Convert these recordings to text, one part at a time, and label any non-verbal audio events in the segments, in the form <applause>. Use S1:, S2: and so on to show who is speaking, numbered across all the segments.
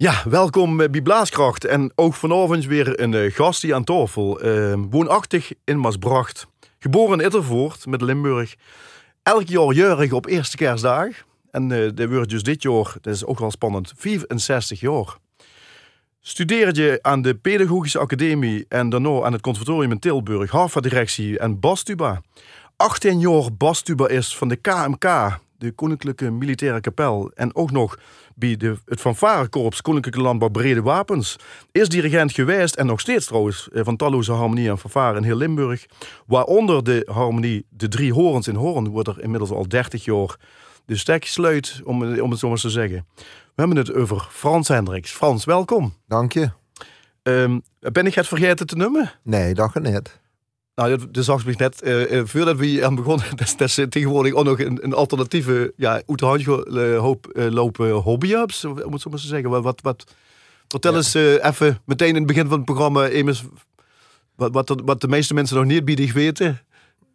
S1: Ja, welkom bij Blaaskracht. En ook vanavond weer een uh, gast hier aan tafel. Uh, woonachtig in Maasbracht. Geboren in Ittervoort met Limburg. Elk jaar jurig op eerste kerstdag. En uh, dat wordt dus dit jaar, dat is ook wel spannend, 64 jaar. Studeerde aan de Pedagogische Academie en daarna aan het Conservatorium in Tilburg, Harvard-directie en bastuba. 18 jaar bastuba is van de KMK, de Koninklijke Militaire Kapel. En ook nog bij de, het fanfarekorps Koninklijke Landbouw Brede Wapens. Is dirigent geweest en nog steeds trouwens eh, van talloze harmonie en fanfare in heel Limburg. Waaronder de harmonie De Drie Horens in Hoorn wordt er inmiddels al 30 jaar de stek sluit, om, om het zo maar te zeggen. We hebben het over Frans Hendricks. Frans, welkom.
S2: Dank je.
S1: Um, ben ik het vergeten te noemen?
S2: Nee, dat niet.
S1: Nou, zag ik net, uh, voordat we aan begonnen, <laughs> dat, dat is tegenwoordig ook nog een, een alternatieve, ja, uit de uh, hoop uh, lopen hobby-ups, om het zo maar te zeggen. Wat, wat, wat vertel ja. eens even meteen in het begin van het programma, Emus, wat, wat, wat de meeste mensen nog niet biedig weten.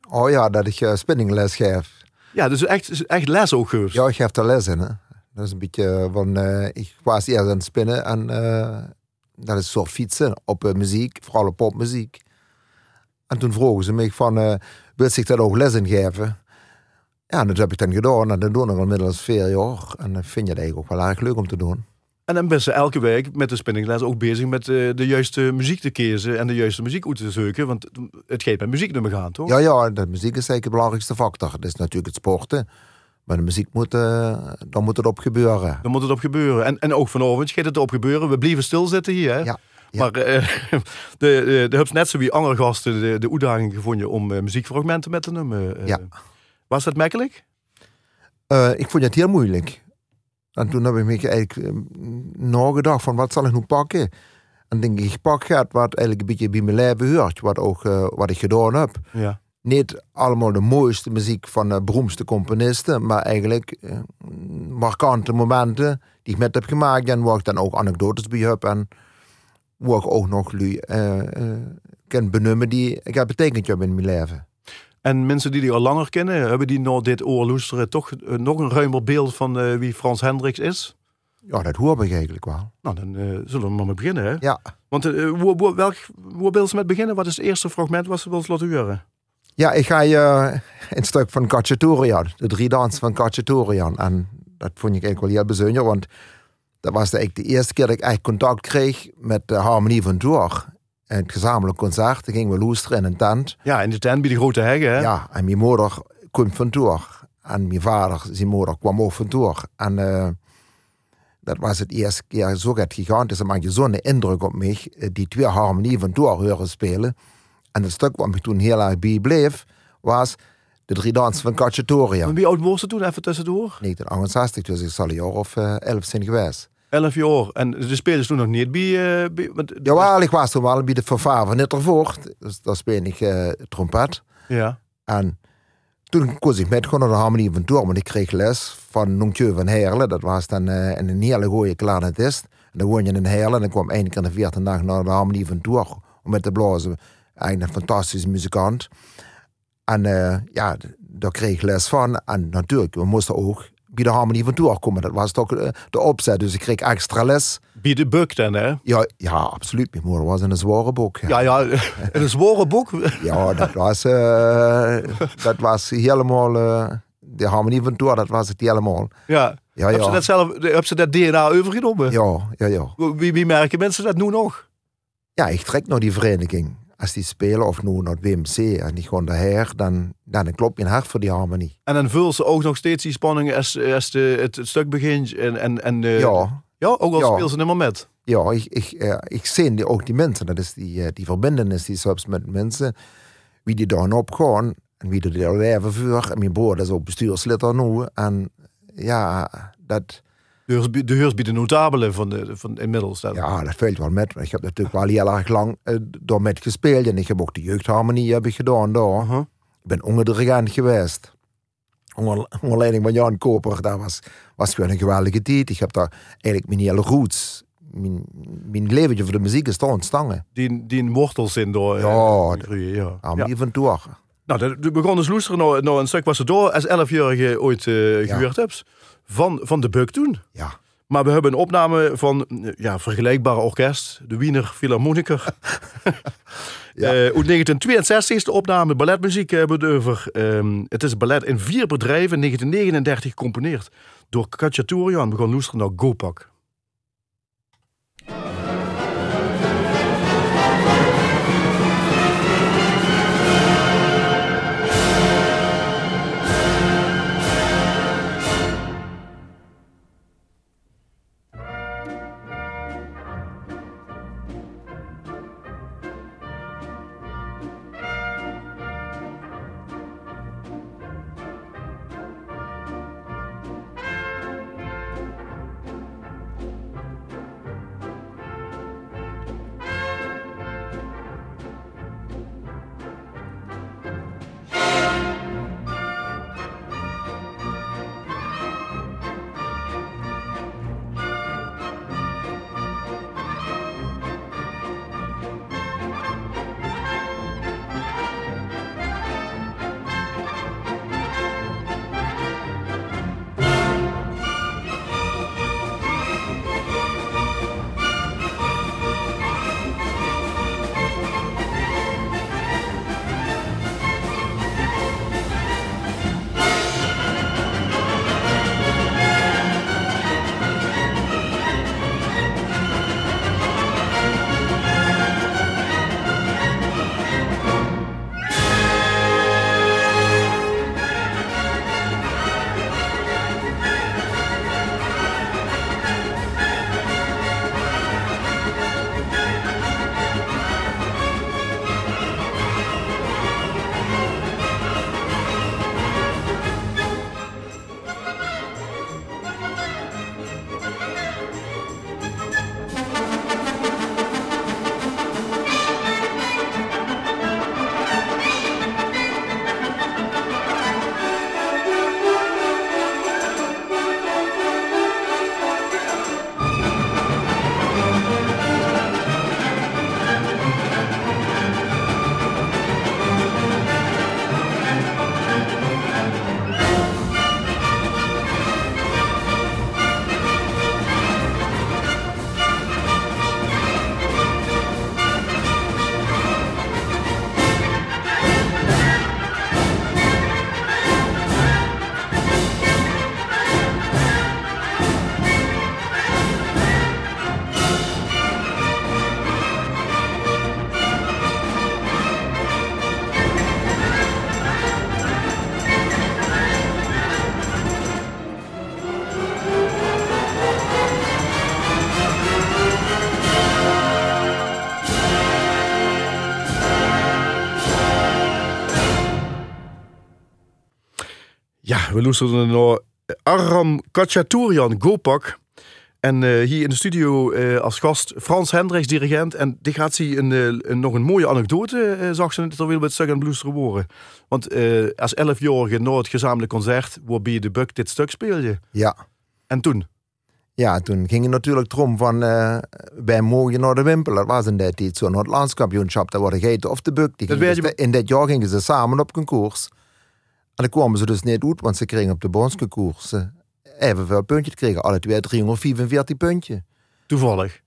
S2: Oh ja, dat ik spinningles geef.
S1: Ja, dus echt, echt les ook geeft.
S2: Ja, ik geef er les in. Hè. Dat is een beetje van, ik was eerst aan het spinnen en dat is een soort fietsen op muziek, vooral op popmuziek. En toen vroegen ze mij van, uh, wil zich dat ook les in geven? Ja, en dat heb ik dan gedaan. En dat doen ik al inmiddels vier jaar. En dan vind je het eigenlijk ook wel erg leuk om te doen.
S1: En dan ben ze elke week met de spinningles ook bezig met de, de juiste muziek te kiezen en de juiste muziek uit te zoeken. Want het gaat met muziek nummer gaan, toch?
S2: Ja, ja, de muziek is zeker de belangrijkste factor. Dat is natuurlijk het sporten. Maar de muziek moet, uh, dan moet het op gebeuren.
S1: Dan moet het op gebeuren. En, en ook vanavond gaat het op gebeuren. We blijven stilzitten hier, hè?
S2: Ja.
S1: Maar uh, <laughs> de, de, net zo wie andere gasten de, de uitdaging gevonden om uh, muziekfragmenten met te nemen. Uh,
S2: ja.
S1: Was dat makkelijk?
S2: ik vond het heel moeilijk. En toen heb ik me eigenlijk nagedacht van wat zal ik nu pakken? En denk ik, ik pak wat eigenlijk een beetje bij mijn leven hoort. Wat, ook, wat ik gedaan heb.
S1: Ja.
S2: Niet allemaal de mooiste muziek van de beroemdste componisten, maar eigenlijk markante momenten die ik met heb gemaakt en waar ik dan ook anekdotes bij heb. En waar ik ook nog uh, uh, kan benoemen die ik heb betekend in mijn leven.
S1: En mensen die die al langer kennen, hebben die nou dit oorloesteren toch uh, nog een ruimer beeld van wie Frans Hendricks is?
S2: Ja, dat hoor ik eigenlijk wel.
S1: Nou, dan zullen we maar mee beginnen, hè?
S2: Ja.
S1: Want hoe, hoe, welk, hoe wil ze met beginnen? Wat is het eerste fragment wat ze wil laten horen?
S2: Ja, ik ga je <laughs> een stuk van Cacciatorian, de drie dansen van Cacciatorian. En dat vond ik eigenlijk wel heel bijzonder, want dat was eigenlijk de eerste keer dat ik echt contact kreeg met de Harmonie van Tour. Het gezamenlijk concert. Dan gingen we luisteren in een tent.
S1: Ja, in de tent bij de grote heggen, hè?
S2: Ja, en mijn moeder komt van Tour. En mijn vader, zijn moeder, kwam ook van Tour. En uh, dat was het eerste keer zo het gigantisch. Dat maakte zo'n indruk op mij. Die twee Harmonie van Tour horen spelen. En het stuk wat me toen heel erg bij bleef, was de drie dansen van Cacciatoria.
S1: Wie oud was ze toen, even tussendoor?
S2: 1968, dus ik zal een jaar of uh, elf zijn geweest.
S1: 11 jaar. En de spelers toen nog niet bij... Uh, bij
S2: ja, wel, ik was toen wel bij de fanfare van Nittervoort. Dus daar speel ik uh, trompet.
S1: Ja.
S2: En toen koos ik met gewoon naar de harmonie van Tour. Want ik kreeg les van Nontje van Herle. Dat was dan uh, een hele goede klarinetist. En dan woon je in Herle. En ik kwam één keer in de veertien dag naar de harmonie van Tour. Om met te blazen. Eigenlijk een fantastische muzikant. En ja, daar kreeg ik les van. En natuurlijk, we moesten ook bij de harmonie van Tour komen. Dat was toch de opzet. Dus ik kreeg extra les.
S1: Bij de buk dan, hè?
S2: Ja, ja absoluut. Mijn moeder was in een zware boek.
S1: Ja, ja, een zware boek?
S2: ja, dat was, uh, dat was helemaal... Uh, de harmonie van Tour, dat was het helemaal.
S1: Ja.
S2: Ja,
S1: heb,
S2: ja.
S1: Ze dat zelf, heb ze dat DNA overgenomen?
S2: Ja, ja, ja.
S1: Wie, wie merken mensen dat nu nog?
S2: Ja, ik trek naar die vereniging als die spelen of nu naar het WMC en die gewoon daher, dan, dan klopt je hart voor die harmonie.
S1: En dan vult ze ook nog steeds die spanning als, als de, het, het stuk begint. En, en, en, uh,
S2: ja.
S1: Ja, ook al
S2: Ja.
S1: speel ze helemaal met.
S2: Ja, ik, ik, eh, ik zie die, ook die mensen, dat is die, eh, die verbindenis die zelfs met mensen, wie die daar op gaan en wie er daar leven voor. En mijn broer is ook bestuurslid nu. En ja, dat,
S1: De De de notabelen van, de, van inmiddels.
S2: Ja, dat valt wel met. Ik heb natuurlijk wel heel erg lang eh, door met gespeeld. En ik heb ook de jeugdharmonie heb ik gedaan daar.
S1: Uh-huh.
S2: Ik ben onderdirigent geweest. Onder, onder leiding van Jan Koper. Dat was, was gewoon een geweldige tijd. Ik heb daar eigenlijk mijn hele roots, mijn, mijn leventje voor de muziek is daar ontstaan.
S1: Die, die wortels in door.
S2: Ja,
S1: eh, groeien, ja.
S2: Harmonie van.
S1: Nou, de, de begon dus loesteren nou, nou een stuk was ze door als 11-jarige ooit eh gehuurd hebt. Van, van de buk toen.
S2: Ja.
S1: Maar we hebben een opname van eh, ja, vergelijkbare orkest, de Wiener Philharmoniker. <laughs>
S2: Ja.
S1: Eh, uit 1962 is de opname, balletmuziek hebben we het over. Ehm, het is ballet in vier bedrijven, in 1939 gecomponeerd door Katja We gaan luisteren naar Gopak. We luisteren naar Aram Kachaturian Gopak. En uh, hier in de studio uh, als gast Frans Hendricks, dirigent. En die gaat zie een, een, nog een mooie anekdote, uh, zag ze terwijl we het zeggen Blues horen. Want als elfjarige na het gezamenlijk concert, waarbij de Buck dit stuk speelde.
S2: Ja.
S1: En toen?
S2: Ja, toen ging het natuurlijk erom van, wij mogen naar de Wimpel. Dat was in dat tijd zo'n landskampioenschap, dat wordt gegeten of de Buck. Die
S1: je...
S2: In dat jaar gingen ze samen op een koers. En dan kwamen ze dus niet uit, want ze kregen op de bondsconcours evenveel puntjes. kregen alle twee 345 puntjes.
S1: Toevallig?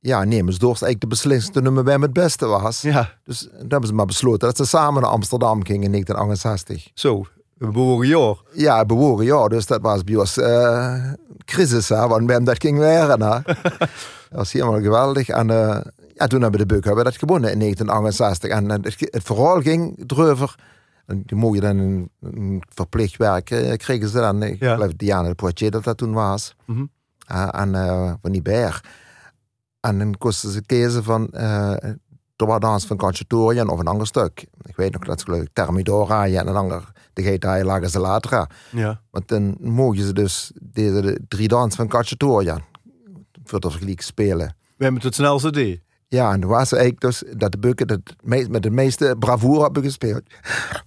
S2: Ja, nee, maar Dorst eigenlijk de beslissende nummer bij het beste was.
S1: Ja.
S2: Dus dan hebben ze maar besloten dat ze samen naar Amsterdam gingen in 1968.
S1: Zo, een bewogen jaar.
S2: Ja, een bewogen jaar. Dus dat was bij ons uh, crisis, hè, want bij dat ging weer. <laughs> dat was helemaal geweldig. En uh, ja, toen hebben we de Buk hebben dat gewonnen in 1968. En het, het verhaal ging erover die mogen dan een, een, verplicht werk eh, kregen ze dan. Ik geloof Diana de Poitiers dat dat toen was.
S1: Mm -hmm.
S2: uh, en uh, van die berg. En dan kosten ze kiezen van uh, de dans van Conchatorian of een ander stuk. Ik weet nog dat ze geloof ik Thermidora en een ander de Geta lagen ze later.
S1: Ja.
S2: Want dan mogen ze dus deze de drie dans van Conchatorian voor de vergelijk spelen.
S1: We hebben het snelste D.
S2: Ja, en toen was eigenlijk dus dat de Bukken dat met de meeste bravoure hebben gespeeld.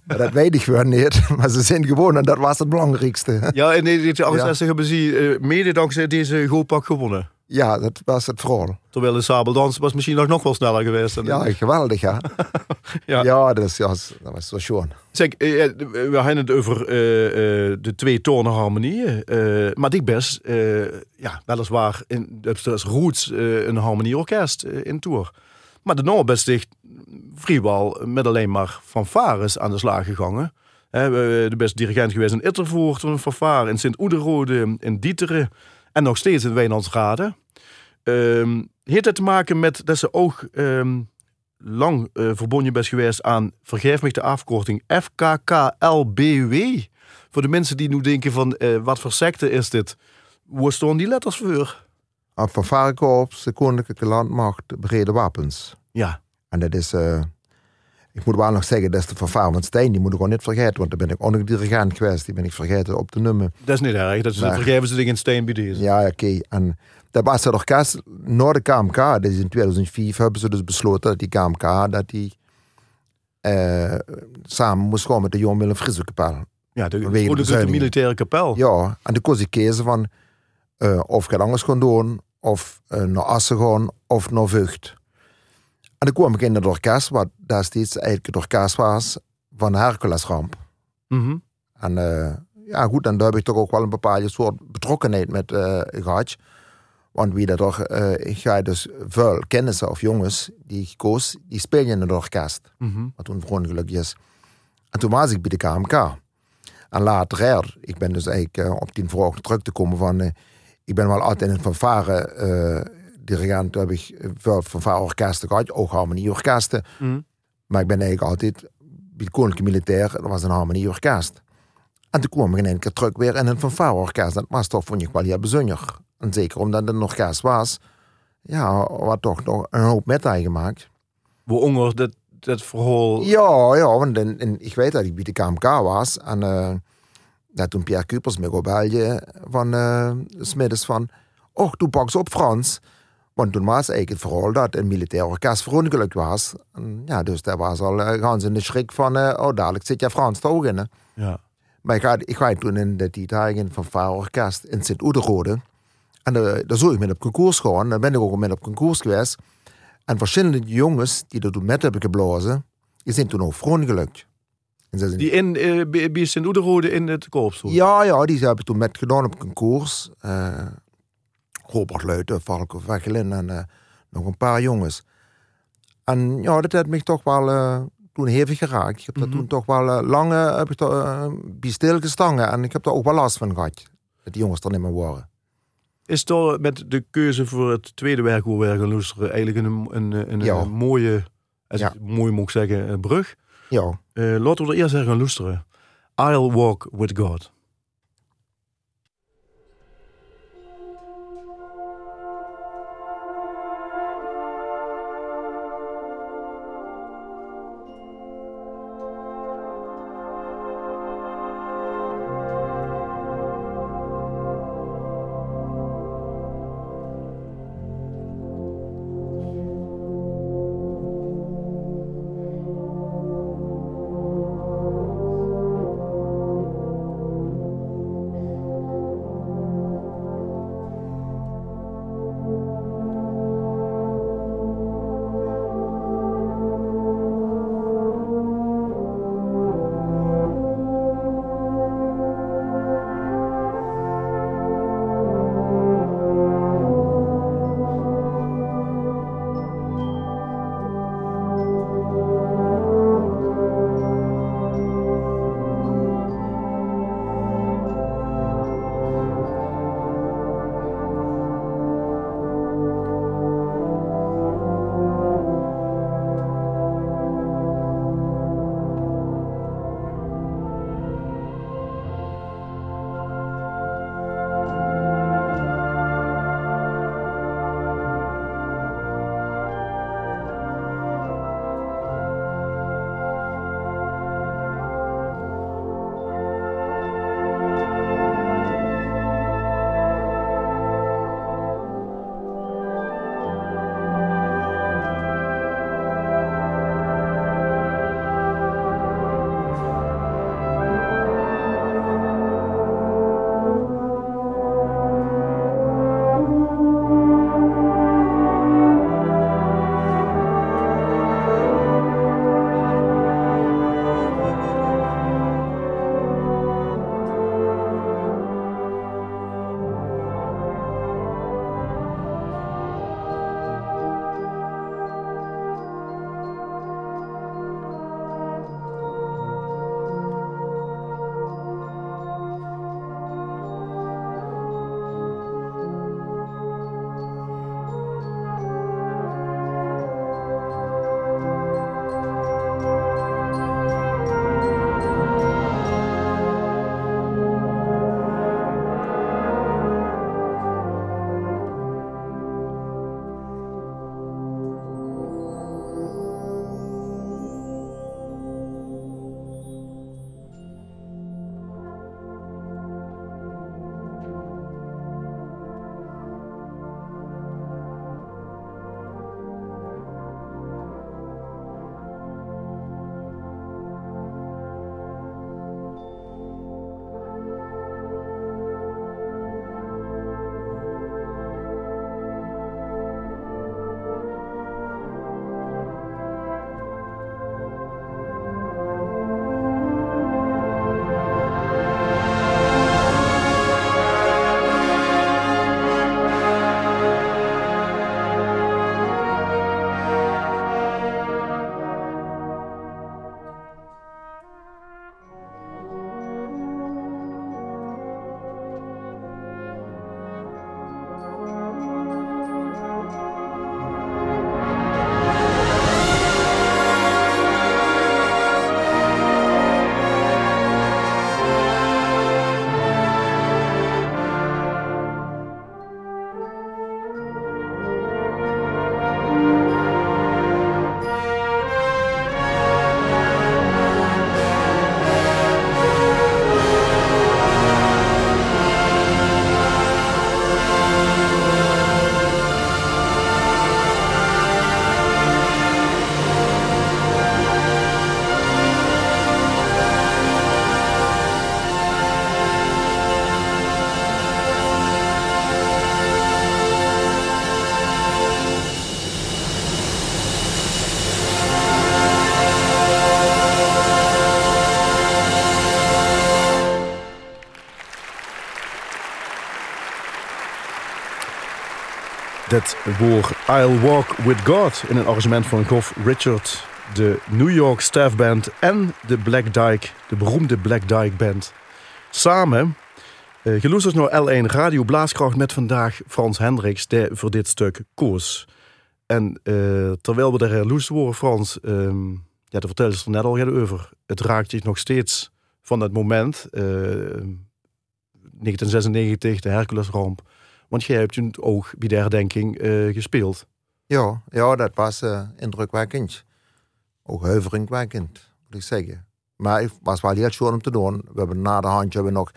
S2: maar dat weet ik gewoon niet. <laughs> Maar ze zijn gewoon en dat was het belangrijkste.
S1: Ja, in 1968 ja. hebben ze uh, mede dankzij deze goalpak gewonnen.
S2: Ja, dat was het vooral.
S1: Terwijl de sabeldans was misschien nog, nog wel sneller geweest. dan-
S2: Ja, geweldig, ja. <laughs>
S1: Ja.
S2: ja, dat, is, ja, dat was zo schoon.
S1: Zeg, eh, we hadden het over eh, eh, de twee tonen harmonieën. maar ik best, eh, ja, weliswaar in, dat is roots een harmonieorkest in Tour. Maar de Noord best dicht vrijwel met alleen maar fanfares aan de slag gegaan. Hè, we- de beste dirigent geweest in Ittervoort, een fanfare in Sint-Oederode, in Dieteren en nog steeds in Wijnandsrade. Ehm heeft het te maken met dat ze ook ehm, lang eh, verbonden bent geweest aan, vergeef me de afkorting, FKKLBW. Voor de mensen die nu denken van, eh, wat voor secte is dit? Waar staan die letters voor?
S2: Aan Fanfarekorps, de Koninklijke Landmacht, de Brede Wapens.
S1: Ja,
S2: En dat is, eh, ik moet wel nog zeggen, dat is de fanfare van Stijn. Die moet ik gewoon niet vergeten, want daar ben ik ook nog dirigent geweest. Die ben ik vergeten op te noemen.
S1: dat is niet erg. Dat is,
S2: Nee.
S1: vergeven ze dingen in steen bij deze.
S2: Ja, oké. En dat was het orkest naar de KMK. Is in 2005 hebben ze dus besloten dat die KMK dat die eh, samen moest gaan met de Jon Willem Friesekapel.
S1: Ja, de,
S2: de
S1: de, de militaire kapel.
S2: Ja, en toen kon ik kiezen van eh, of ik het anders kon doen, of eh, naar Assen gaan, of naar Vught. En toen kwam ik in het orkest, wat destijds eigenlijk het orkest was van de Herculesramp.
S1: Mhm.
S2: En ja, goed, en daar heb ik toch ook wel een bepaalde soort betrokkenheid met eh gehad. Want wie dat toch, ik ga dus veel kennissen of jongens die ik koos, die spelen in het orkest.
S1: Mhm.
S2: Wat toen verongelukt is. En toen was ik bij de KMK. En later, er, ik ben dus eigenlijk eh, op die vraag terug te komen van... eh, ik ben wel altijd in een fanfare eh dirigent, heb ik veel fanfare orkesten gehad, ook harmonieorkesten.
S1: Mhm.
S2: Maar ik ben eigenlijk altijd bij de Koninklijke Militair, dat was een harmonieorkest. En toen kwam ik in één keer terug weer in een fanfareorkest. Dat was toch, vond ik wel heel bijzonder. En zeker omdat het een orkest was, ja, wat toch nog een hoop met gemaakt.
S1: Waaronder dat, dat verhaal...
S2: Ja, ja, want in, in- ik weet dat ik bij de KMK was. En dat toen Pierre Cupers me België van eh smiddags van... Och, toen pak ze op Frans. Want toen was eigenlijk het verhaal dat een militair orkest verongelukt was. En, ja, dus daar was al uh, gans in de schrik van... oh, dadelijk zit je Frans toch in. hè.
S1: Ja.
S2: Maar ik ga, ik ga toen in de dagen van Vaarorkest in Sint-Oederode. En eh, daar zou ik met op concours gaan. Daar ben ik ook met op concours geweest. En verschillende jongens die er toen met hebben geblazen, die zijn toen ook verongelukt. Zijn-
S1: Die in, eh, bij, Sint-Oederode in het korps stond.
S2: ja, ja, die hebben toen met gedaan op concours. Eh Robert Luiten, Valko Weggelin en nog een paar jongens. En ja, dat heeft mij toch wel toen hevig geraakt. Ik heb
S1: Mhm.
S2: dat toen toch wel lang heb ik daar, bij stilgestangen. En ik heb daar ook wel last van gehad. Dat die jongens er niet meer waren.
S1: Is toch met de keuze voor het tweede werk hoe we gaan luisteren eigenlijk een, een, een, een, mooie, als
S2: Ja.
S1: ik mooi moet zeggen, een brug?
S2: Ja,
S1: Eh, laten we er eerst even gaan luisteren. I'll walk with God. Dit woord I'll Walk With God in een arrangement van Goff Richard, de New York Staff Band en de Black Dyke, de beroemde Black Dyke Band. Samen uh, geloesterd naar L1 Radio Blaaskracht met vandaag Frans Hendricks, die voor dit stuk koos. En uh, terwijl we daar loes worden, Frans, um, ja, de vertelde er net al over. Het raakt je nog steeds van het moment, uh, 1996, de Herculesramp. Want jij hebt je oog bij de herdenking uh, gespeeld.
S2: Ja, ja, dat was uh, indrukwekkend. Ook huiveringwekkend, moet ik zeggen. Maar het was wel heel schoon om te doen. We hebben na de hand hebben nog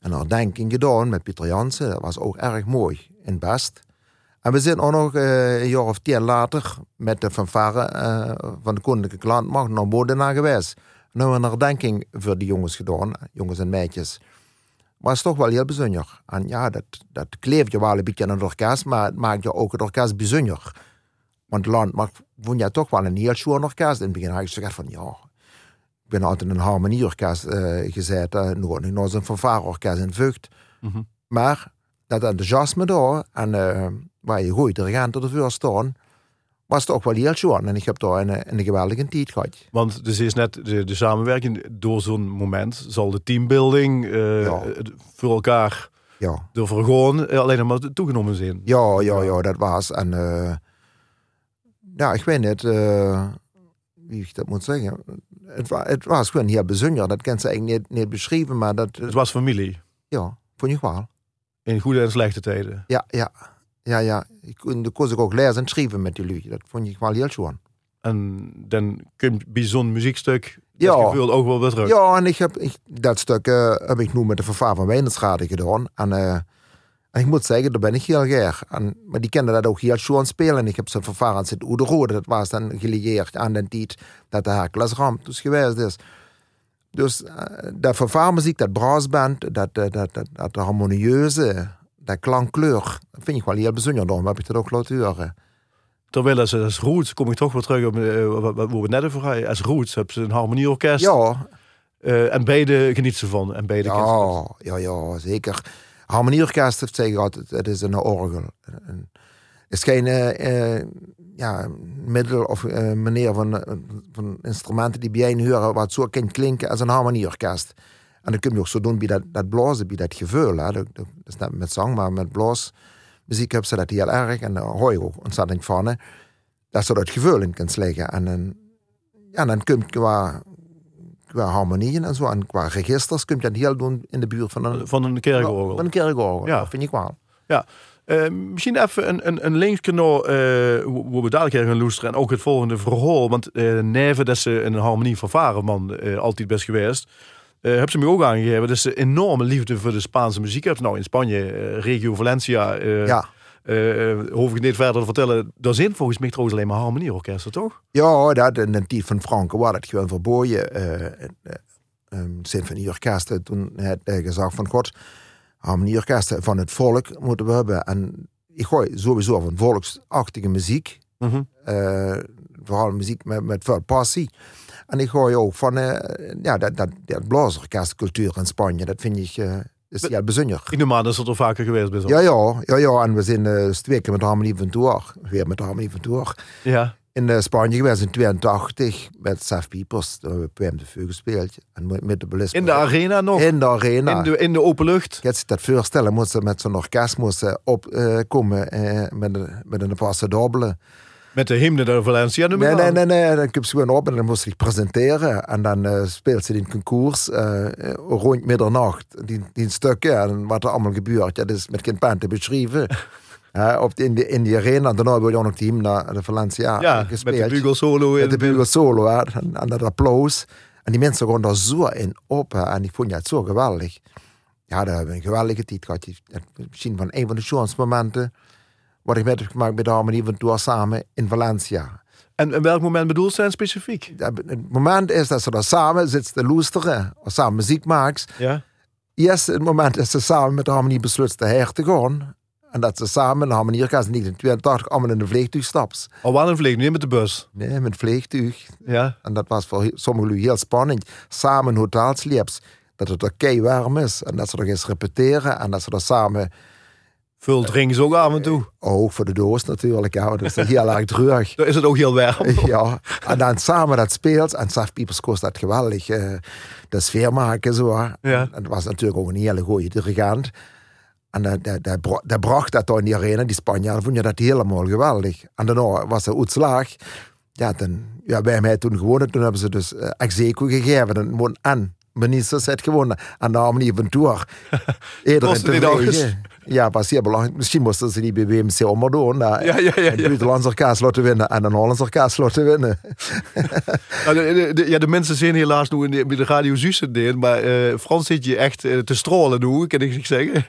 S2: een herdenking gedaan met Pieter Jansen. Dat was ook erg mooi in Best. En we zijn ook nog uh, een jaar of tien later met de fanfare uh, van de Koninklijke Klantmacht naar Modena geweest. En hebben we een herdenking voor die jongens gedaan, jongens en meisjes. Maar het is toch wel heel bijzonder. En ja, dat, dat kleeft je wel een beetje aan het orkest, maar het maakt je ook het orkest bijzonder. Want het landmacht vond je toch wel een heel schoon orkest. In het begin had ik gezegd van ja, ik ben altijd in een harmonieorkest uh, gezeten, nog nooit een fanfareorkest in Vught. Mm -hmm. Maar dat enthousiasme daar en uh, waar je goede dirigenten ervoor staan, was toch wel heel schoon. En ik heb daar een, een geweldige tijd gehad.
S1: Want dus is net de, de samenwerking door zo'n moment zal de teambuilding uh, ja. voor elkaar
S2: ja.
S1: door gewoon alleen maar toegenomen zijn.
S2: Ja, ja, ja, dat was. En uh, ja, ik weet niet uh, wie ik dat moet zeggen. Het, wa het was gewoon heel bijzonder. Dat kan ze eigenlijk niet, niet beschrijven, maar dat...
S1: Het was familie?
S2: Ja, vond je wel.
S1: In goede en slechte tijden?
S2: Ja, ja. Ja, ja. Ik kon, kon ik ook lezen en schrijven met jullie. Dat vond ik wel heel schoon.
S1: En dan kun je bij zo'n muziekstuk ja. dat gevoel ook wel weer terug.
S2: Ja, en ik heb ik, dat stuk uh, heb ik nu met de vervaar van Wijnenschade gedaan. En, uh, en ik moet zeggen, daar ben ik heel graag. En, maar die kenden dat ook heel schoon spelen. En ik heb zijn vervaar aan zitten Oederode. Dat was dan gelieerd aan de tijd dat de Hercules Ramp dus geweest is. Dus uh, dat vervaarmuziek, dat brassband, dat, dat, dat, dat, dat harmonieuze dat klankkleur, vind ik wel heel bijzonder. Daarom heb ik dat ook laten horen.
S1: Terwijl als, als roots, kom ik toch weer terug op uh, wat we net over hadden. Als roots hebben ze een harmonieorkest.
S2: Ja.
S1: Uh, en beide genieten ze van. En beide
S2: ja, ja, ja, zeker. Harmonieorkest heeft zeggen altijd, het is een orgel. Het is geen uh, ja, middel of manier van, van instrumenten die bij je horen wat zo kan klinken als een harmonieorkest. En dan kun je ook zo doen bij dat, dat blazen, bij dat gevoel. Hè. Dat, dat, is net met zang, maar met blaasmuziek hebben ze dat heel erg. En daar hoor je ook ontzettend van. Hè. Dat ze dat gevoel in kan sleggen. En, en, ja, dan kun je qua, qua harmonieën en zo, en qua registers, kun je dat heel doen in de buurt van een...
S1: Van een kerkorgel.
S2: Van een kerkorgel, ja. dat vind ik wel.
S1: Ja. Uh, misschien even een, een, een linkje naar uh, hoe we dadelijk gaan luisteren. En ook het volgende verhaal. Want uh, Neve, dat ze een harmonie vervaren man altijd best geweest. Uh, heb ze me ook aangegeven. Dus een enorme liefde voor de Spaanse muziek hebt. Nou, in Spanje, uh, regio Valencia. Uh,
S2: ja.
S1: hoef ik niet verder te vertellen. Daar zijn volgens mij trouwens alleen maar harmonieorkesten, toch?
S2: Ja, dat de tijd van Franke was dat gewoon verboden. Um, symfonieorkesten toen het gezag van God. Harmonieorkesten van het volk moeten we hebben. En ik gooi sowieso van volksachtige muziek. Mm -hmm. vooral muziek met, met veel passie. En ik hoor ook van uh, ja, dat, dat, dat blazerorkestcultuur in Spanje. Dat vind ik uh, is heel bijzonder.
S1: Ik aan dat het er vaker geweest bent.
S2: Ja, ja, ja, ja. En we zijn uh, twee keer met Harmonie van Tour. Weer met Harmonie van Tour.
S1: Ja.
S2: In Spanje geweest in 82 met Saf Piepers. Daar hebben we de Vuur gespeeld. En met de.
S1: In de arena nog?
S2: In de arena.
S1: In de, in de open lucht?
S2: Je dat voorstellen. Moesten met zo'n orkest moesten opkomen met, een, met een passe dobbelen.
S1: Met de hymne de Valencia?
S2: Nee, nee, nee, nee. Dan kwam ze gewoon op en dan moest ik presenteren. En dan uh, speelt ze in concours uh, rond middernacht. Die, die stukken en wat er allemaal gebeurt. Ja, dat is met geen pen te beschrijven. <laughs> op de, in, de, in die arena. En daarna wil je ook nog de hymne de Valencia
S1: ja, gespeeld. met de bugel solo.
S2: Met de bugel solo. Hè. En, en dat applaus. En die mensen gewoon daar zo in op. En ik vond het zo geweldig. Ja, daar hebben we een geweldige tijd gehad. Misschien van een van de schoonste momenten wat ik met heb gemaakt met de Harmonie van Tour samen in Valencia.
S1: En, en welk moment bedoelt ze specifiek?
S2: Het moment is dat ze daar samen zitten te loesteren, of samen muziek maakt.
S1: Ja.
S2: Yes, het moment is ze samen met de Harmonie besluit her te gaan. En dat ze samen in de Harmonieorkest niet in 82 allemaal in een vliegtuig stapt.
S1: Al wel een vliegtuig, niet met de bus?
S2: Nee, met een vliegtuig.
S1: Ja.
S2: En dat was voor sommigen heel spannend. Samen in hotelsleeps. Dat het er kei warm is. En dat ze er eens repeteren. En dat ze er samen
S1: Veel drinken ze ook af en toe.
S2: Ook voor de doos natuurlijk, ja, dat is heel erg terug. <laughs>
S1: Dan is het ook heel warm. <laughs>
S2: Ja, en dan samen dat speelt, en Safpiepers kost dat geweldig. eh, de sfeer maken zo.
S1: Ja.
S2: En dat was natuurlijk ook een hele goede dirigent. En dat, dat, dat, bra- dat bracht dat dan in die arena, die Spanjaarden vonden dat helemaal geweldig. En daarna was er uitslag. Ja, dan, ja, bij mij toen gewonnen, toen hebben ze dus uh, execo gegeven. En won en ministers het gewonnen. En Tour. <laughs> Iedereen
S1: Kostte die nog eens?
S2: tevreden. Ja, was heel belangrijk. Misschien moesten ze die bij WMC onderdoen. Ja,
S1: Ja, ja, ja, ja.
S2: buitenlands orkest laten winnen en een Hollands orkest laten winnen. <laughs>
S1: Nou, de, ja, de mensen zien helaas nu in de, bij de Radio Zussen deed, maar eh, Frans zit je echt eh, te stralen nu, kan ik zeggen.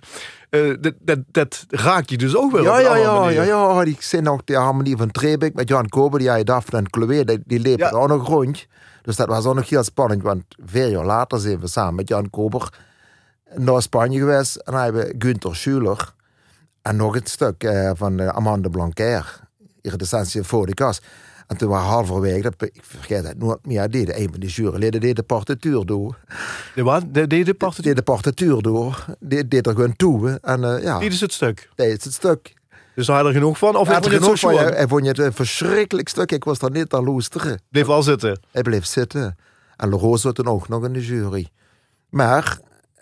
S1: Eh, dat, dat, dat raakt je dus ook wel
S2: Ja, ja, ja, ja, ja. Die zijn ook de harmonie van Trebek met Jan Kober, die hij Daphne en Chloe, die, die
S1: Ja.
S2: ook nog rond. Dus dat was ook nog heel spannend, want vier jaar later zijn we samen met Jan Kober naar Spanje geweest. En dan hebben we Günther Schuler en nog een stuk eh, van eh, Amanda Blanquer, de Sensie voor de kast. En toen waren halverwege, dat, ik vergeet het nooit meer, deden een van die juryleden deed de partituur door.
S1: De wat? De, de, de partituur?
S2: deed de partituur door. Deed, deed er gewoon toe. En eh, ja,
S1: Dit is het stuk.
S2: deed het stuk.
S1: Dus daar had je er genoeg van? Of
S2: Hij
S1: had je
S2: er
S1: het
S2: genoeg van. Hij vond het een verschrikkelijk stuk. Ik was daar niet aan loesteren.
S1: Bleef al zitten.
S2: Hij bleef zitten. En Leroy zat toen ook nog in de jury. Maar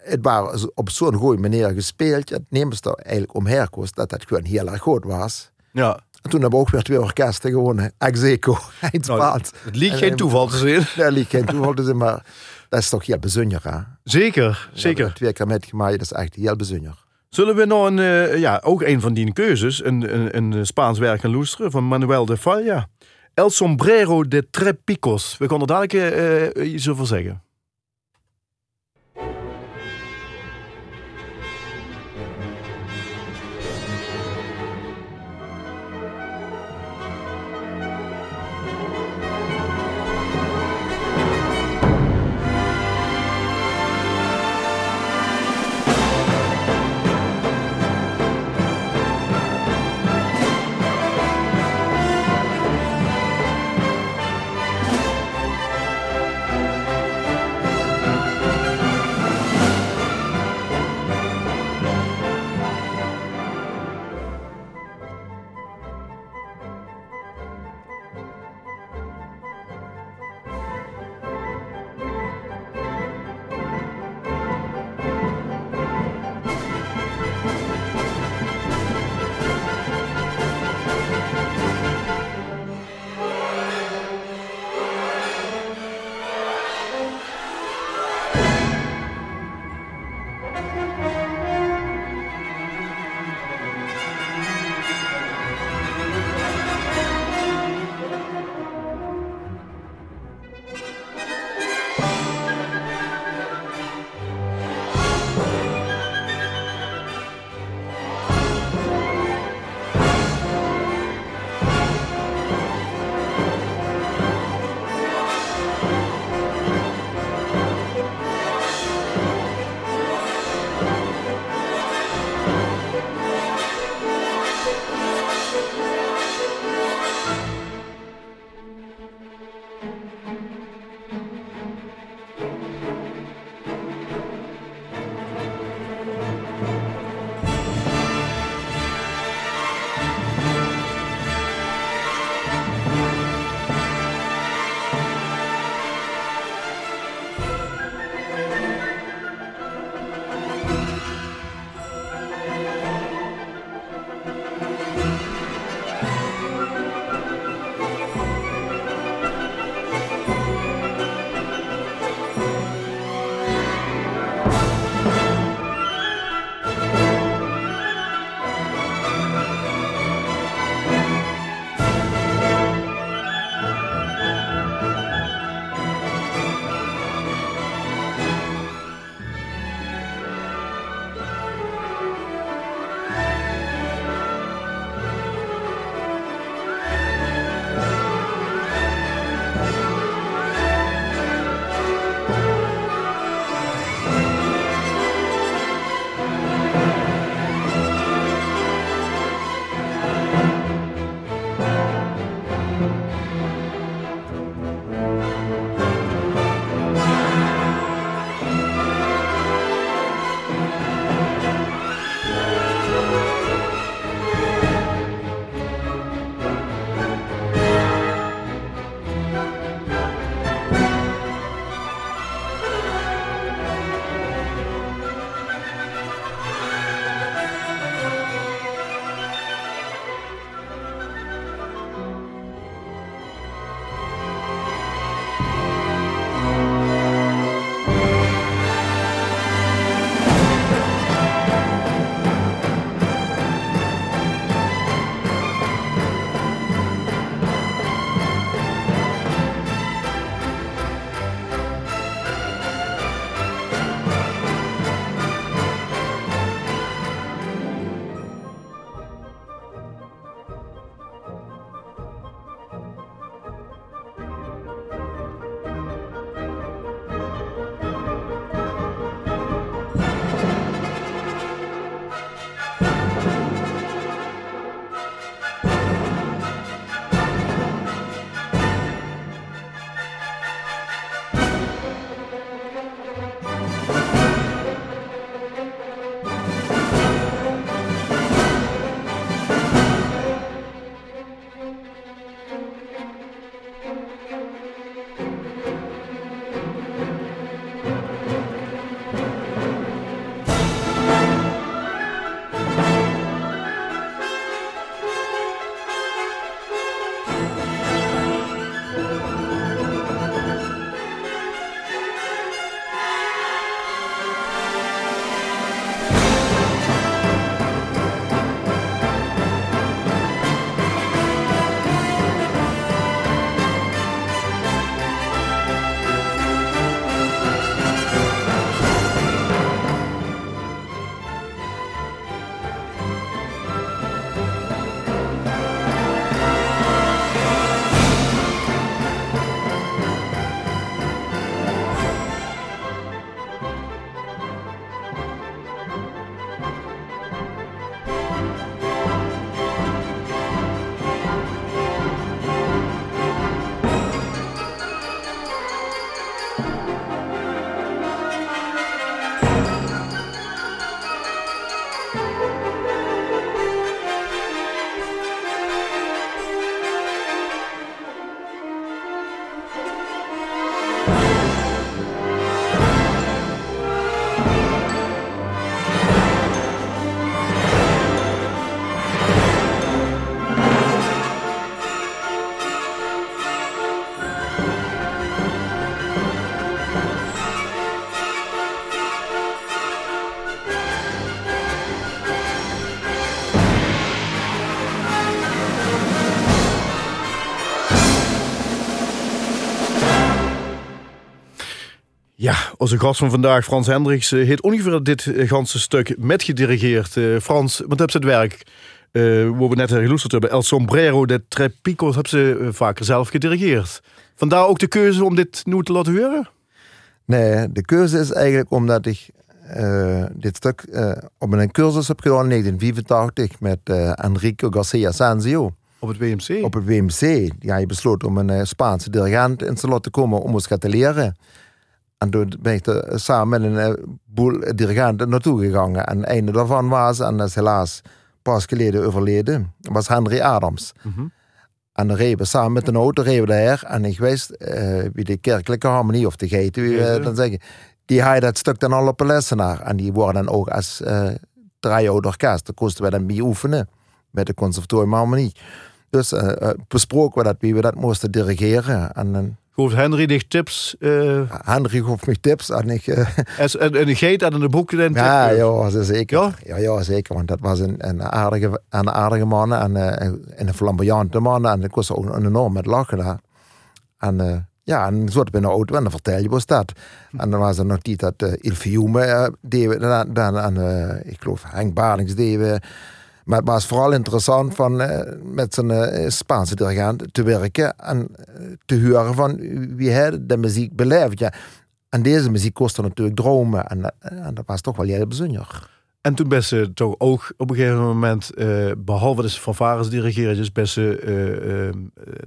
S2: het was op zo'n goede manier gespeeld. Het neemt er eigenlijk omher kost dat het gewoon heel erg goed was.
S1: Ja.
S2: En toen hebben we ook weer twee orkesten gewonnen. <laughs> Execo, Eindpaard.
S1: Het liet
S2: En-
S1: geen
S2: en-
S1: toeval te zien. <laughs>
S2: Dat liet geen toeval te zijn, maar dat is toch heel bijzonder, hè?
S1: Zeker, zeker.
S2: er Twee keer metgemaakt, dat is echt heel bijzonder.
S1: Zullen we nog een, eh, ja, ook een van die keuzes, een, een, een Spaans werk gaan loesteren van Manuel de Falla. El Sombrero de Tres Picos. We konden dadelijk eh, eh, iets over zeggen. Onze gast van vandaag, Frans Hendricks, eh, heeft ongeveer dit eh, ganse stuk met gedirigeerd. Eh, Frans, wat heb ze het werk? Uh, waar we net geloesterd hebben, El Sombrero de Trepicos, heb ze vaker zelf gedirigeerd. Vandaar ook de keuze om dit nu te laten horen?
S2: Nee, de keuze is eigenlijk omdat ik uh, dit stuk uh, op een cursus heb gedaan in 1985 met Enrico Garcia Sanzio.
S1: Op het WMC?
S2: Op het WMC. Ja, je besloot om een Spaanse dirigent in te laten komen om ons te leren. En toen ben ik er samen met een boel dirigenten naartoe gegaan. En een daarvan was, en dat is helaas pas geleden overleden, was Henry Adams. Mm -hmm. En dan reden we samen met een auto reden we daar. En ik wist, uh, wie de kerkelijke harmonie of de geiten, wie we dan zeggen, die had dat stuk dan al op een lessenaar. En die worden dan ook als uh, trio orkest. Daar kosten we dan bij oefenen met de conservatorium harmonie. Dus uh, besproken we dat, wie we dat moesten dirigeren. En
S1: Gaf Henry dich tips? Uh...
S2: Henry gaf me tips en ik... Uh... <laughs>
S1: en, en een geit en een boek dan
S2: Ja, ja, zeker. Ja? ja? Ja, zeker. Want dat was een, een, aardige, een aardige man en uh, een flamboyante man. En ik was ook een enorm met lachen daar. En uh, ja, en zo in de auto en dan vertel je wat dat. En dan was er nog die dat uh, Il Fiume deden dan, dan, en ik geloof Henk Barings deden. Maar het was vooral interessant van, uh, met zijn uh, Spaanse dirigent te werken en uh, te horen van wie hij de muziek beleeft. Ja. En deze muziek kostte natuurlijk dromen en, en dat was toch wel heel bijzonder.
S1: En toen best ze toch ook op een gegeven moment, behalve de fanfares dirigeren, dus ze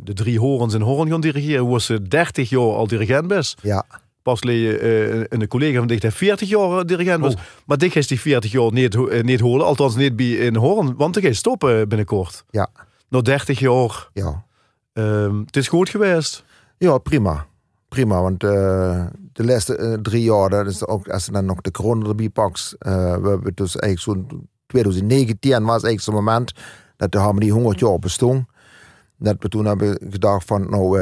S1: de drie horens in Hoorn gaan dirigeren, was ze 30 jaar al dirigent best.
S2: Ja
S1: pas uh, een collega van dicht 40 jaar dirigent was. Oh. Maar dit is die 40 jaar niet, uh, niet horen, althans niet bij in Hoorn, want hij gaat stoppen binnenkort.
S2: Ja.
S1: Nog 30 jaar.
S2: Ja.
S1: Um, het is goed geweest.
S2: Ja, prima. Prima, want uh, de laatste drie jaar, dat is ook, als je dan nog de corona erbij pakt, we hebben dus eigenlijk zo'n 2019 was eigenlijk zo'n moment dat de harmonie 100 jaar bestond. Dat we toen hebben gedacht van, nou,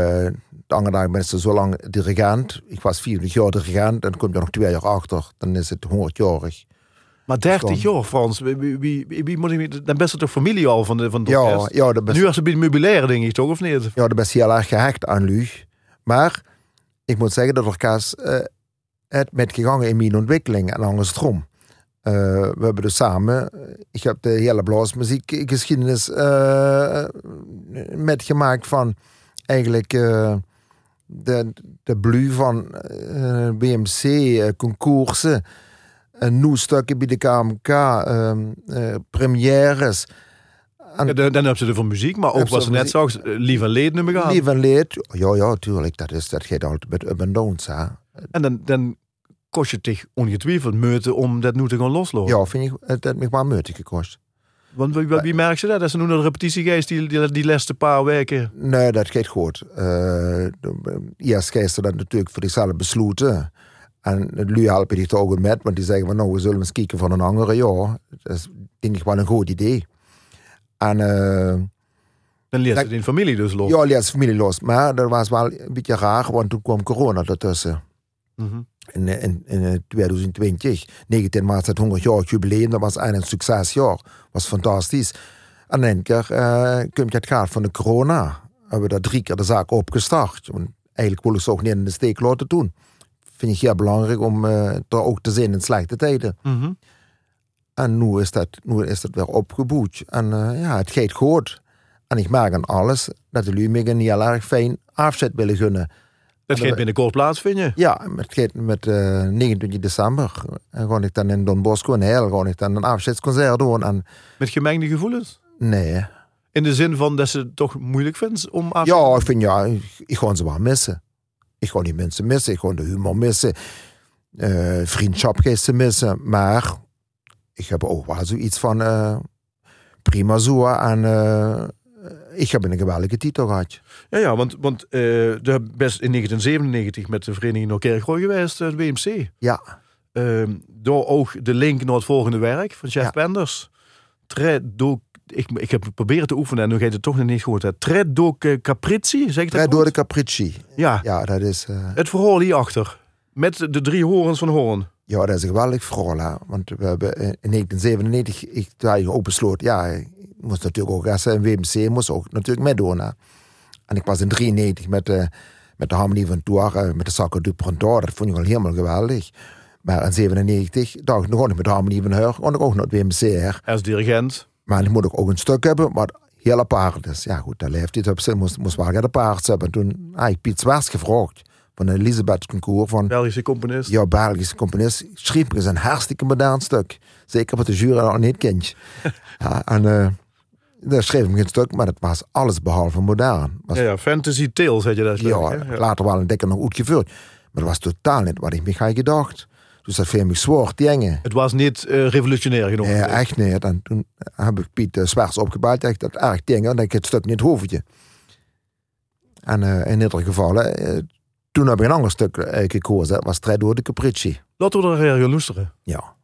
S2: de andere dag ben je zo lang dirigent. Ik was 40 jaar dirigent en dan kom je nog twee jaar achter. Dan is het 100-jarig.
S1: Maar 30 jaar, Frans. Wie, wie, wie, ik, dan best toch familie al van de, van de
S2: ja, ja, de
S1: Nu als het bij meubilair, denk ik toch, of niet?
S2: Ja, dat best heel erg gehecht aan Luug. Maar ik moet zeggen dat orkest uh, het met gegangen in mijn ontwikkeling en andersom. Uh, we hebben dus samen, ik heb de hele blaasmuziekgeschiedenis uh, metgemaakt van eigenlijk de, de blu van uh, BMC, uh, concoursen, een nieuw stukje bij de KMK, premières.
S1: En, ja, dan, dan heb je er van muziek, maar ook wat ze net zag, Lief en Leed nummer gaan.
S2: Lief en Leed, ja, ja, tuurlijk. Dat, is, dat gaat altijd met up en downs. Hè.
S1: En dan, dan kost je zich ongetwijfeld meuten om dat nu te gaan loslopen.
S2: Ja, vind ik, het heeft me maar meuten gekost.
S1: Want wie, wie merkt je dat? Dat ze nu naar de repetitie geest die, die, die laatste paar weken?
S2: Nee, dat gaat goed. Uh, eerst geest dat natuurlijk voor zichzelf besloten. En nu helpen die toch ook met, want die zeggen van nou, we zullen eens kijken van een andere jaar. Dat is denk ik wel een goed idee. En... Uh,
S1: dan leert ze in familie dus los?
S2: Ja, leert familie los. Maar dat was wel een beetje raar, want toen kwam corona ertussen. Mm -hmm. In, in, in 2020. 19 maart het 100 jaar jubileum. Dat was een succesjaar. was fantastisch. En in één keer uh, komt het gaat van de corona. Hebben we dat drie keer de zaak opgestart. Want eigenlijk willen ze ook niet in de steek laten doen. Vind ik heel belangrijk om uh, er ook te zijn in slechte tijden.
S1: Mm -hmm.
S2: En nu is, dat, nu is dat weer opgeboet. En uh, ja, het gaat goed. En ik merk aan alles dat me een heel erg fijn afzet willen gunnen.
S1: Dat gaat binnenkort plaatsvinden?
S2: Ja, het gaat met uh, 29 december. En ga ik dan in Don Bosco en Heil ga ik dan een afscheidsconcert doen. En...
S1: Met gemengde gevoelens?
S2: Nee.
S1: In de zin van dat ze het toch moeilijk vindt om af
S2: Ja, ik vind ja, ik ga ze wel missen. Ik ga die mensen missen, ik ga de humor missen. Uh, vriendschap ze missen. Maar ik heb ook wel zoiets van uh, prima zo en ik heb een geweldige titel gehad.
S1: Ja, ja want, want uh, de best in 1997 met de Vereniging Noord-Kerkrooi geweest, het WMC.
S2: Ja.
S1: Uh, door ook de link naar het volgende werk van Jeff ja. Penders. Ik, ik heb proberen te oefenen en nu gaat het toch nog niet goed. Treddo Capricci, zeg ik dat
S2: Treddo de Capricci.
S1: Ja.
S2: Ja, dat is... Uh...
S1: Het verhaal hierachter. Met de drie horens van Hoorn.
S2: Ja, dat is een geweldig verhaal. Hè? Want we hebben in 1997, ik, je ook besloot, ja, moest natuurlijk ook als een WMC moest ook natuurlijk meedoen. En ik was in 93 met, uh, met de Harmonie van Tour, eh, met de Sacre du Printemps. Dat vond ik al helemaal geweldig. Maar in 97 dacht ik nog met de Harmonie van Heur, kon ik ook nog het WMCR.
S1: Als dirigent.
S2: Maar dan moet ik ook een stuk hebben, maar heel apart is. Ja goed, daar leeft hij op zich, moest, moest wel apart hebben. En toen heb ik Piet Zwers gevraagd van Elisabeth Concours. Van,
S1: Belgische componist.
S2: Ja, Belgische componist. Schreef me een hartstikke modern stuk. Zeker wat de jury al niet kent. <laughs> ja, en uh, daar schreef ik een stuk, maar het was alles behalve modern. Was,
S1: ja, ja, fantasy tales had je dat.
S2: Ja, ja, later wel een dikker nog uitgevoerd. Maar dat was totaal niet wat ik me had gedacht. Dus dat viel me zwaar tegen.
S1: Het was niet uh, revolutionair genoeg.
S2: Ja, echt niet. En toen heb ik Piet uh, Zwers opgebeld. Echt dat erg tegen. Dat ik het stuk niet hoefde. En uh, in ieder geval, toen heb ik een ander stuk gekozen. Dat was Tre door de Capricci.
S1: Laten we er gaan luisteren.
S2: Ja.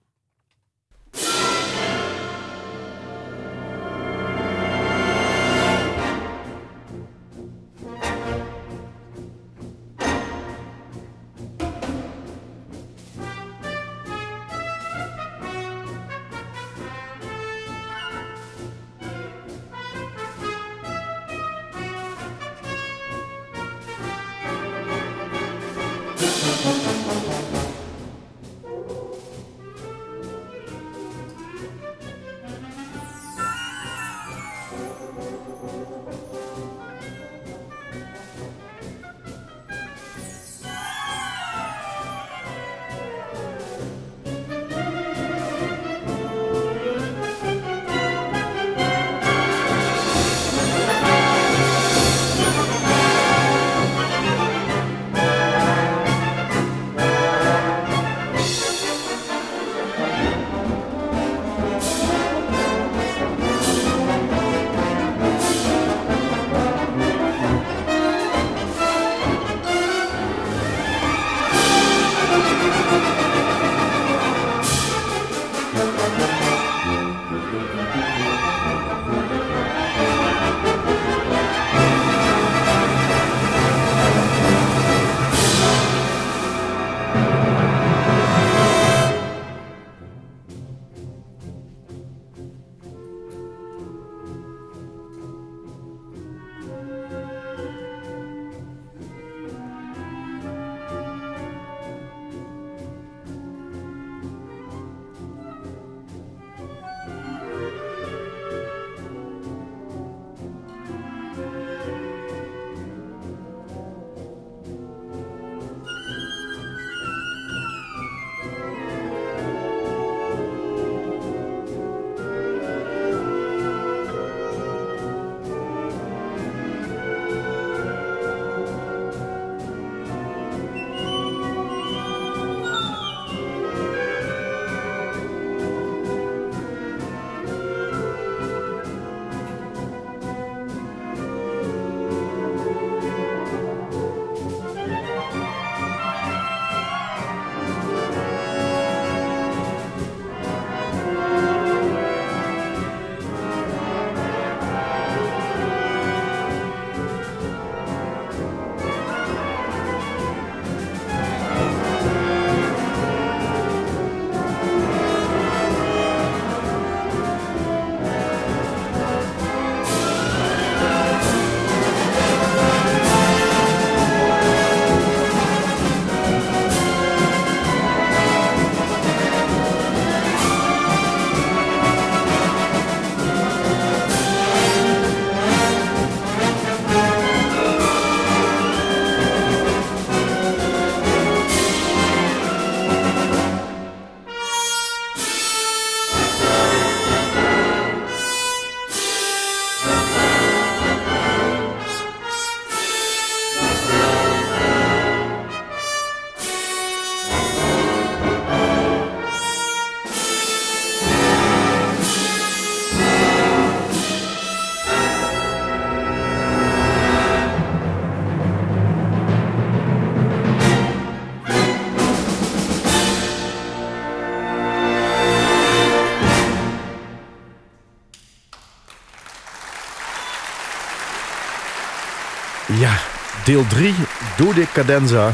S1: Deel 3, Dode Cadenza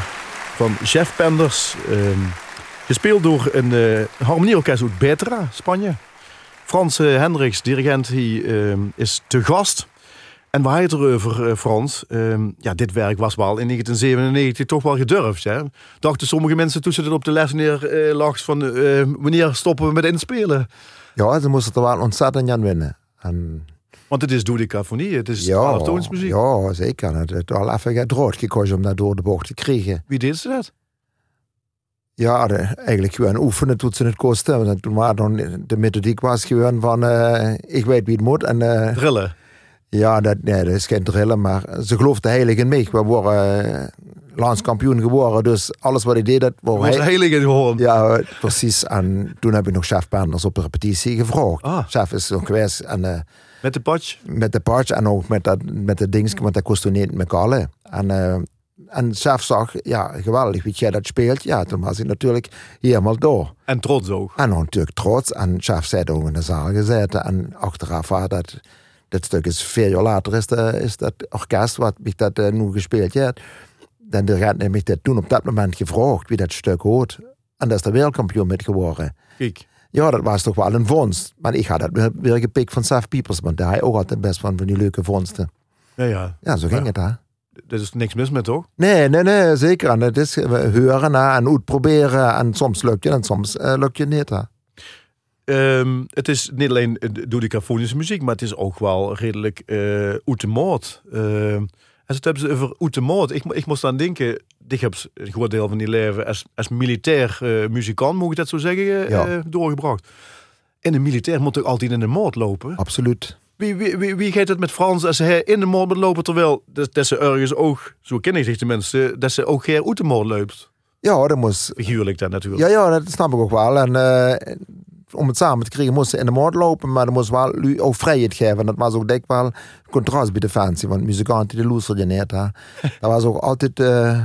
S1: van Jeff Penders. ehm, gespeeld door een eh, harmonieorkest uit Betra, Spanje. Frans eh, Hendricks, dirigent, hij ehm, is te gast. En waar je het erover, eh, Frans? Ehm, ja, dit werk was wel in 1997 toch wel gedurfd. Hè? Dachten sommige mensen toen ze het op de les neer van wanneer stoppen we met inspelen?
S2: Ja, ze moesten er wel ontzettend aan winnen. En
S1: Want het is dodecafonie, het is
S2: ja, ja, zeker. Het is wel even gedrood gekozen om dat door de bocht te krijgen.
S1: Wie deed ze dat?
S2: Ja, de, eigenlijk gewoon oefenen tot ze het kosten. Want toen was dan de methodiek was gewoon van, eh, ik weet wie het moet. En eh,
S1: Drillen.
S2: ja, dat, nee, dat is geen drillen, maar ze geloofde heilig in mij. We worden eh, landskampioen geworden, dus alles wat ik deed, dat was
S1: was heilig in gewoon.
S2: Ja, precies. En toen heb ik nog chef Penders op de repetitie gevraagd.
S1: Ah.
S2: Chef is nog geweest en,
S1: Met de patch.
S2: met de patch en ook met dat, met de dings, want dat kost toen niet met kallen. En, eh, en zag, ja, geweldig, weet jij dat speelt? Ja, toen was hij natuurlijk helemaal door.
S1: En trots ook.
S2: En natuurlijk trots. En chef zei ook in de zaal gezeten. En achteraf was dat, dat stuk is vier jaar later is, de, is dat orkest wat ik dat eh, nu gespeeld heb. Dan de nämlich dat toen op dat moment gevraagd wie dat stuk hoort. En daar is de wereldkampioen met geworden.
S1: Kijk.
S2: Ja, dat was toch wel een vondst. Maar ik had dat weer, gepikt van Saf Piepers, want daar hij ook altijd best van, van die leuke vondsten.
S1: Ja, ja.
S2: Ja, zo ging
S1: Ja.
S2: het hè.
S1: Er is niks mis met, toch?
S2: Nee, nee, nee, zeker. En het is eh, hören hè, en uitproberen. En soms lukt je en soms eh, lukt je niet. Hè.
S1: Ehm, het is niet alleen eh, dodecafonische muziek, maar het is ook wel redelijk uh, uit de moord. Ehm, en het hebben ze over uit de moord. Ik, ik moest aan denken, ik heb een groot deel van die leven als, als militair eh, muzikant, moet ik dat zo zeggen, eh,
S2: Ja.
S1: doorgebracht. En een militair moet toch altijd in de moord lopen?
S2: Absoluut.
S1: Wie, wie, wie, wie gaat het met Frans als hij in de moord moet lopen, terwijl dat, dat ze ergens ook, zo ken ik zich de mensen, dat ze ook geen uit de moord loopt?
S2: Ja, dat moest.
S1: Figuurlijk dan natuurlijk.
S2: Ja, ja, dat snap ik ook wel. En eh, om het samen te krijgen moesten ze in de moord lopen, maar er moest wel ook vrijheid geven. Dat was ook denk ik wel contrast bij de fans, want muzikanten die loesterden niet. Hè. Dat was ook altijd eh,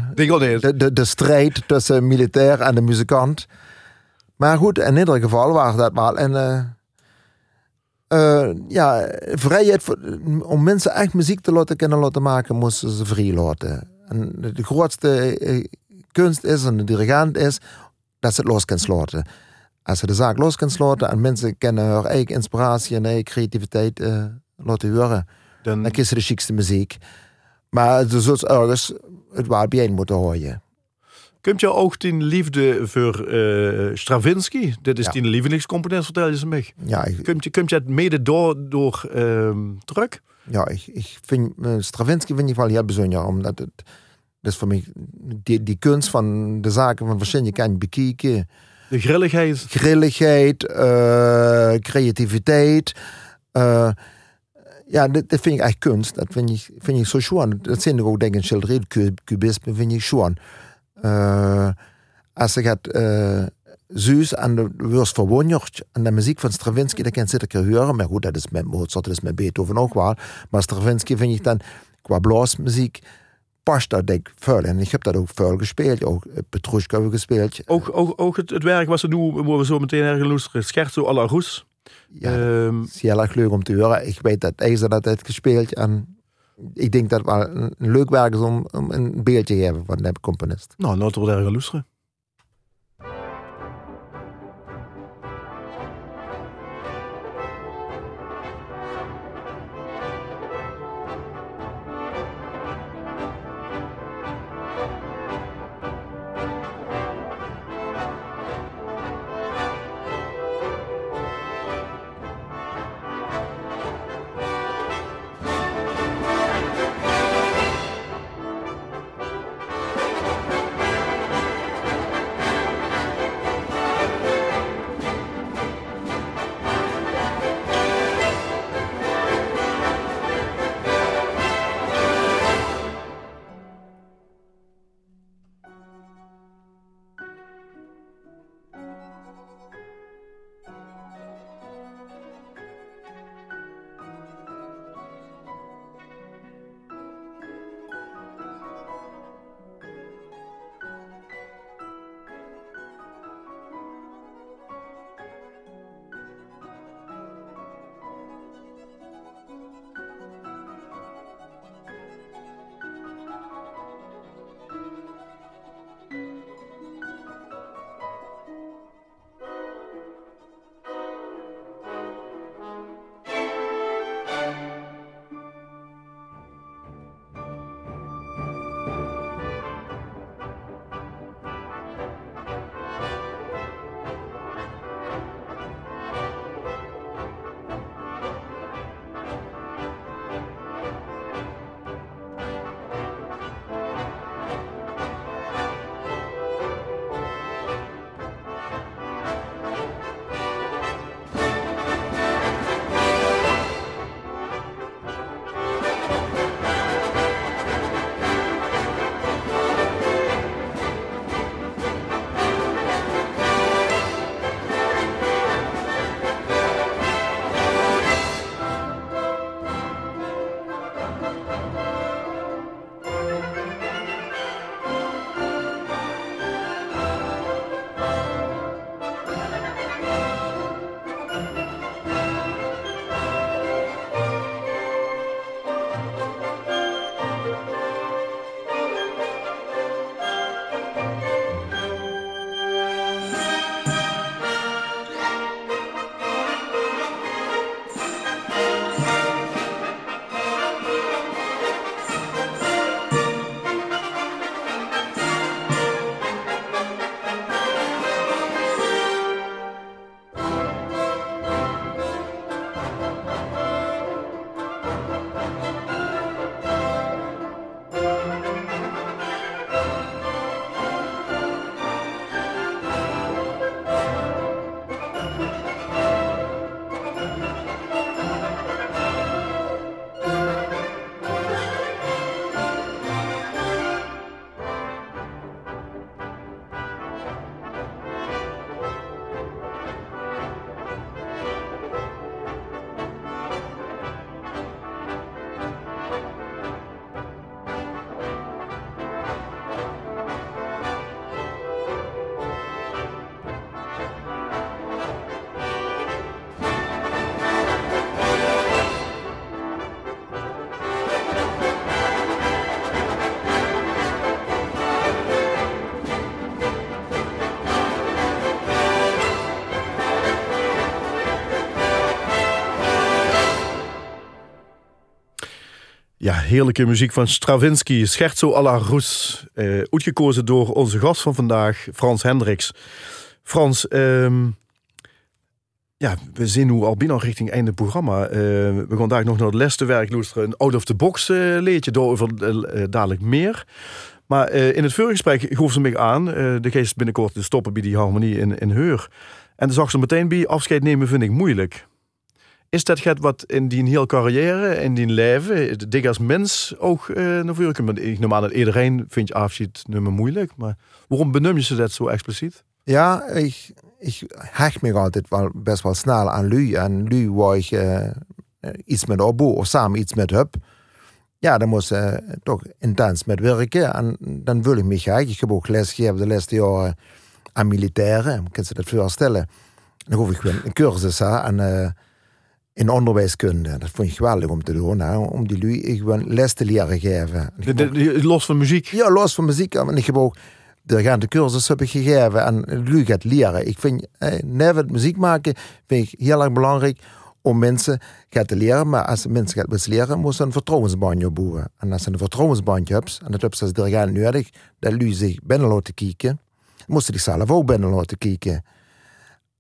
S2: de, de, de strijd tussen militair en de muzikant. Maar goed, in ieder geval was dat wel. En eh, eh, ja, vrijheid voor- om mensen echt muziek te laten kunnen laten maken, moesten ze vrij laten. En de grootste kunst is en de dirigent is dat ze het los kunnen sluiten. Als ze de zaak los kunnen sluiten en mensen kunnen hun eigen inspiratie en eigen creativiteit eh, laten horen,
S1: Dan,
S2: dan kiezen ze de chicste muziek. Maar ze zullen ergens het waar bijeen moeten horen.
S1: Komt jou ook die liefde voor eh, Stravinsky? Dit is
S2: Ja.
S1: die lievelingscomponent, vertel je ze mij.
S2: Ja, ik,
S1: Komt je, komt je het mede door, door druk?
S2: ja, ik, ik vind eh, Stravinsky vind ik wel heel bijzonder, omdat het dat is voor mij die, die kunst van de zaken van verschillende kan bekijken.
S1: De grilligheid.
S2: Grilligheid, eh, creativiteit. eh, ja, dat, vind ik echt kunst. Dat vind ik, vind ik zo schoon. Dat zijn ook, denk ik, een schilderij. Cubisme vind ik schoon. Eh, als ik het zuus en de worst verwonderd en de muziek van Stravinsky, dat kan zitten horen. Maar goed, dat is met Mozart, dat is met Beethoven ook wel. Maar Stravinsky vind ik dan, qua blaasmuziek, past dat denk ik vuil. En ik heb dat ook vuil gespeeld. Ook eh, Petrushka hebben we gespeeld.
S1: Ook, ook, ook het, het werk wat ze doen, waar we zo meteen ergens luisteren. Scherzo à la Roes.
S2: Ja,
S1: Ehm,
S2: Het is heel erg leuk om te horen. Ik weet dat IJzer dat heeft gespeeld. En ik denk dat het wel een, een leuk werk is om, om een beeldje te geven van de componist.
S1: nou, laten we daar gaan luisteren. Heerlijke muziek van Stravinsky, Scherzo alla Rus. Uh, uitgekozen door onze gast van vandaag, Frans Hendricks. Frans, ehm, ja, we zien hoe al binnen richting einde programma. Uh, we gaan daar nog naar het les te werk luisteren. Een out-of-the-box uh, leedje, daarover uh, dadelijk meer. Maar in het voorgesprek gaf ze me aan, de geest binnenkort te stoppen bij die harmonie in, in Heur. En dan zag ze meteen bij, afscheid nemen vind ik moeilijk. Is dat het wat in die heel carrière, in die leven, dik als mens ook uh, naar voren komt? Ik neem aan dat iedereen vindt afscheid nummer moeilijk, maar waarom benum je ze dat zo expliciet?
S2: Ja, ik, ik hecht me altijd wel best wel snel aan lui. En lui waar ik uh, iets met opbouw of samen iets met heb. Ja, dan moest uh, toch intens met werken. En dan wil ik me graag. Ik heb ook lesgegeven de laatste jaren aan militairen. Kan je dat voorstellen? Dan hoef ik gewoon een cursus hè, en, in onderwijskunde. Dat vond ik geweldig om te doen. Hè, om die lui gewoon les te leren geven.
S1: De, de, los van muziek?
S2: Ja, los van muziek. En ik heb ook de cursus heb ik gegeven en lui gaat leren. Ik vind, never muziek maken vind ik heel erg belangrijk om mensen gaan te leren. Maar als mensen gaan leren, moeten ze een vertrouwensbandje opbouwen. En als ze een vertrouwensbandje hebben, en dat hebben ze als dirigent nodig, dat lui zich binnen laten kijken, moesten die zelf ook binnen laten kijken.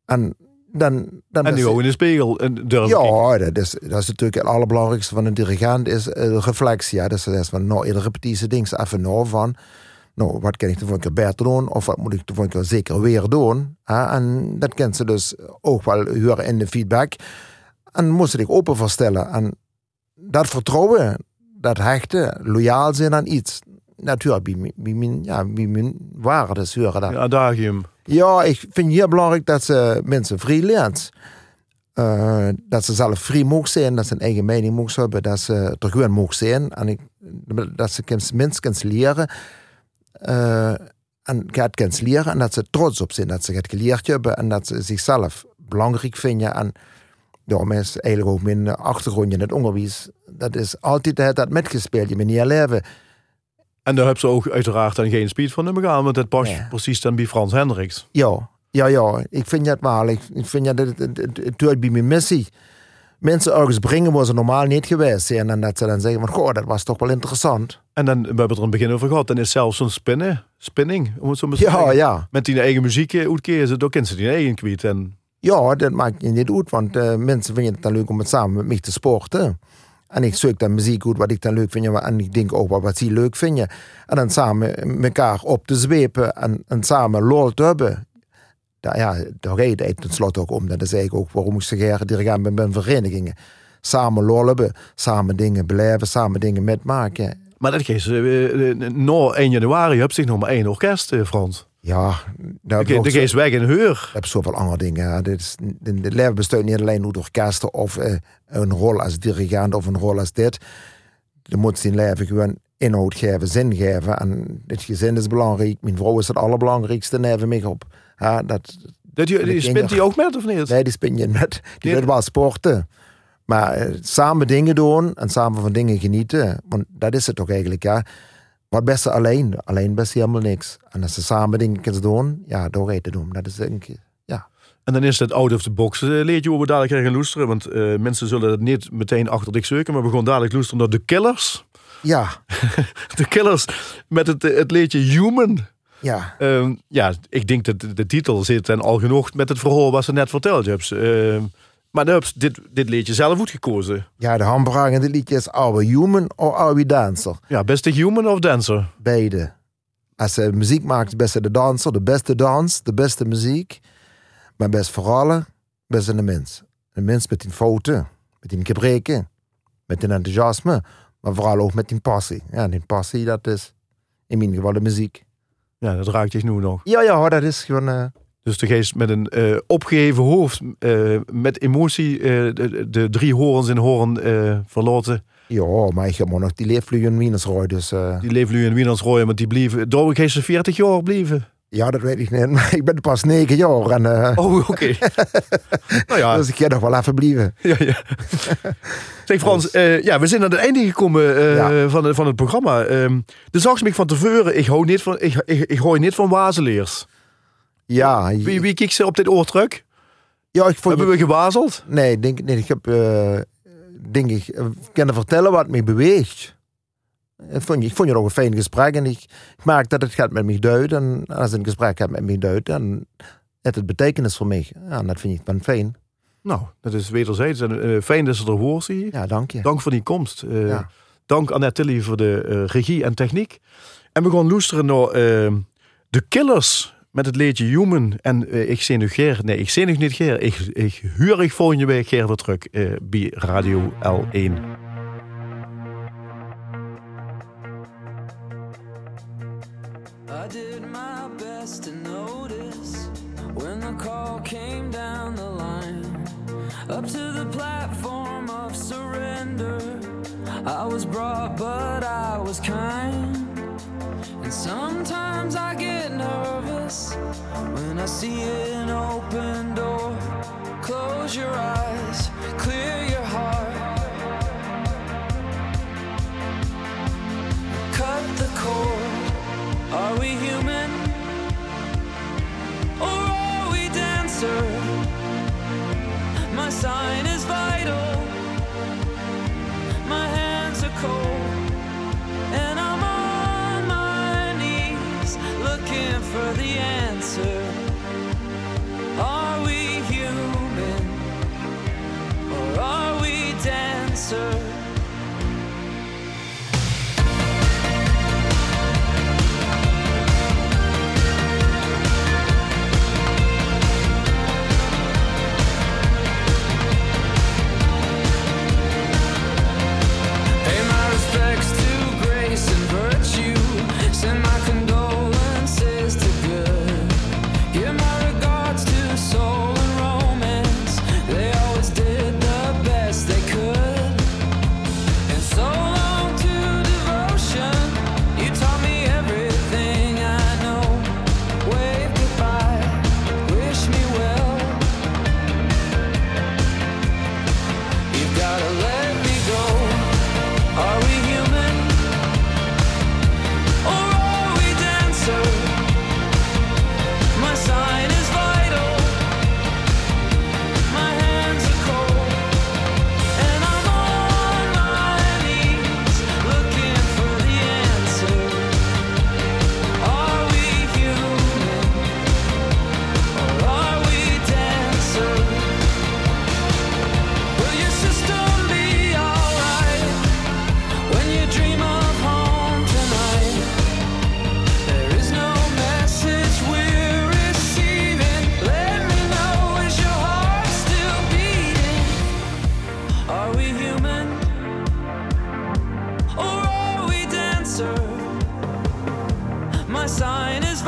S2: En dan, dan
S1: en nu ook in de spiegel.
S2: Ja, dat is, dat is natuurlijk het allerbelangrijkste van een dirigent, is uh, reflectie. Ja. Dus dat is van, nou, iedere repetitie ding even nou van nou, wat kan ik de volgende keer beter doen? Of wat moet ik de volgende keer zeker weer doen? En dat kan ze dus ook wel horen in de feedback. En moest zich open verstellen. En dat vertrouwen, dat hechten, loyaal zijn aan iets. Natuurlijk, wie, wie, ja, wie mijn waarden horen dat.
S1: Ja, adagium.
S2: Ja, ik vind heel belangrijk dat ze mensen vrij leert. Uh, dat ze zelf vrij mogen zijn, dat ze een eigen mening mogen hebben, dat ze er gewoon mogen zijn. En ik, dat ze mensen kunnen leren uh, en gaat kunnen leren en dat ze trots op zijn dat ze het geleerd hebben en dat ze zichzelf belangrijk vinden. En daarom is eigenlijk ook mijn achtergrond in het onderwijs, dat is altijd dat metgespeeld, je manier leven.
S1: En daar hebben ze ook uiteraard dan geen speed van hem gaan, want het past precies dan bij Frans Hendricks.
S2: Ja, ja, ja. Ik vind het wel. Ik, vind dat het, het, bij mijn missie mensen ergens brengen waar ze normaal niet geweest zijn. En dat ze dan zeggen van, goh, dat was toch wel interessant.
S1: En dan, we hebben het er een begin over gehad, dan is zelfs zo'n spinnen, spinning, om het zo maar te
S2: ja, Ja,
S1: Met die eigen muziek eh, uitkiezen, dan kennen ze die eigen kwijt. En...
S2: Ja, dat maakt je niet uit, want uh, mensen vinden het dan leuk om het samen met mij te sporten. En ik zoek dan muziek uit wat ik dan leuk vind. En ik denk ook wat, ze leuk vinden. En dan samen elkaar op te zwepen en, en samen lol te hebben ja, daar gaat het tenslotte ook om. Dat is eigenlijk ook waarom ik graag dirigent ben bij verenigingen. Samen lollen, samen dingen beleven, samen dingen metmaken.
S1: Maar dat geeft uh, na 1 januari heb zich nog maar één orkest, Frans.
S2: Ja,
S1: dat de, de geest weg in heur.
S2: heb zoveel andere dingen. Ja. Dit is, de, de leven bestaat niet alleen uit orkesten of uh, een rol als dirigent of een rol als dit. Je moet zijn leven gewoon inhoud geven, zin geven. En dit gezin is belangrijk. Mijn vrouw is het allerbelangrijkste neven mij op. Ja, dat,
S1: dat je, die spint die ook met of niet?
S2: Nee, die spin je met. Die nee. wel sporten. Maar eh, samen dingen doen en samen van dingen genieten. Want dat is het toch eigenlijk, ja. Wat best alleen. Alleen best helemaal niks. En als ze samen dingen kunnen doen, ja, door te doen. Dat is denk ik, ja.
S1: En dan is het out of the box uh, leert je hoe we dadelijk gaan loesteren. Want uh, mensen zullen het niet meteen achter dik zoeken. Maar we gaan dadelijk loesteren naar de Killers.
S2: Ja. <laughs>
S1: de Killers met het, het leedje Human.
S2: Ja.
S1: Um, ja, ik denk dat de, titel zit en al genoeg met het verhaal wat ze net verteld hebben. Uh, maar dit, dit liedje zelf goed gekozen.
S2: Ja, de handbragende liedje is Are we Human of Are we Dancer?
S1: Ja, beste human of dancer?
S2: Beide. Als ze muziek maakt, beste de danser, de beste dans, de beste muziek. Maar best vooral, best de mens. Een mens met die fouten, met die gebreken, met die enthousiasme, maar vooral ook met die passie. Ja, die passie, dat is in mijn geval de muziek.
S1: Ja, dat raakt je nu nog.
S2: Ja, ja, dat is gewoon... Uh...
S1: Dus de geest met een uh, opgeheven hoofd, uh, met emotie, de, de, drie horens in horen verloten.
S2: Ja, maar ik heb nog die leefvlugen in Wienersrooi. Dus,
S1: Die leefvlugen in Wienersrooi, maar die blijven, door geest 40 jaar blijven.
S2: Ja, dat weet ik niet. <laughs> Maar ik ben pas negen jaar. En, uh...
S1: Oh, oké. <laughs>
S2: nou ja. Dus ik ga nog wel even blijven. <laughs>
S1: ja, ja. Zeg Frans, dus- uh, ja, we zijn aan het einde gekomen uh, ja. van, van het programma. Um, de zag me van tevoren, ik hou niet van, ik, ik, ik hoor niet van wazeleers.
S2: Ja.
S1: Wie, wie kijkt ze op dit oor terug?
S2: Ja, ik vond
S1: Hebben we gewazeld?
S2: Nee, denk, nee ik heb denk ik, eh, kunnen vertellen wat mij beweegt. Ik vond, ik vond je ook een fijn gesprek en ik, ik merk dat het gaat met mij duidt. En als een gesprek gaat met mij duidt, dan heeft het betekenis voor mij. Ja, en dat vind ik dan fijn.
S1: Nou, dat is wederzijds. En, eh, fijn dat ze er woord zie je.
S2: Ja, dank je.
S1: Dank voor die komst.
S2: Ja.
S1: Dank Annette Tilly voor de regie en techniek. En we gaan luisteren naar The Killers met het liedje Human. En eh, ik Geer, nee, ik zie nog niet Geer. Ik, ik huur ik volgende week Geer eh, bij Radio L1.
S3: I did my best to notice when the call came down the line. Up to the platform of surrender. I was brought, but I was kind. And sometimes I get nervous when I see an open door. Close your eyes, clear your heart. Cut the cord. Are we human? Or are we dancer? My sign is vital. My hands are cold. Sign is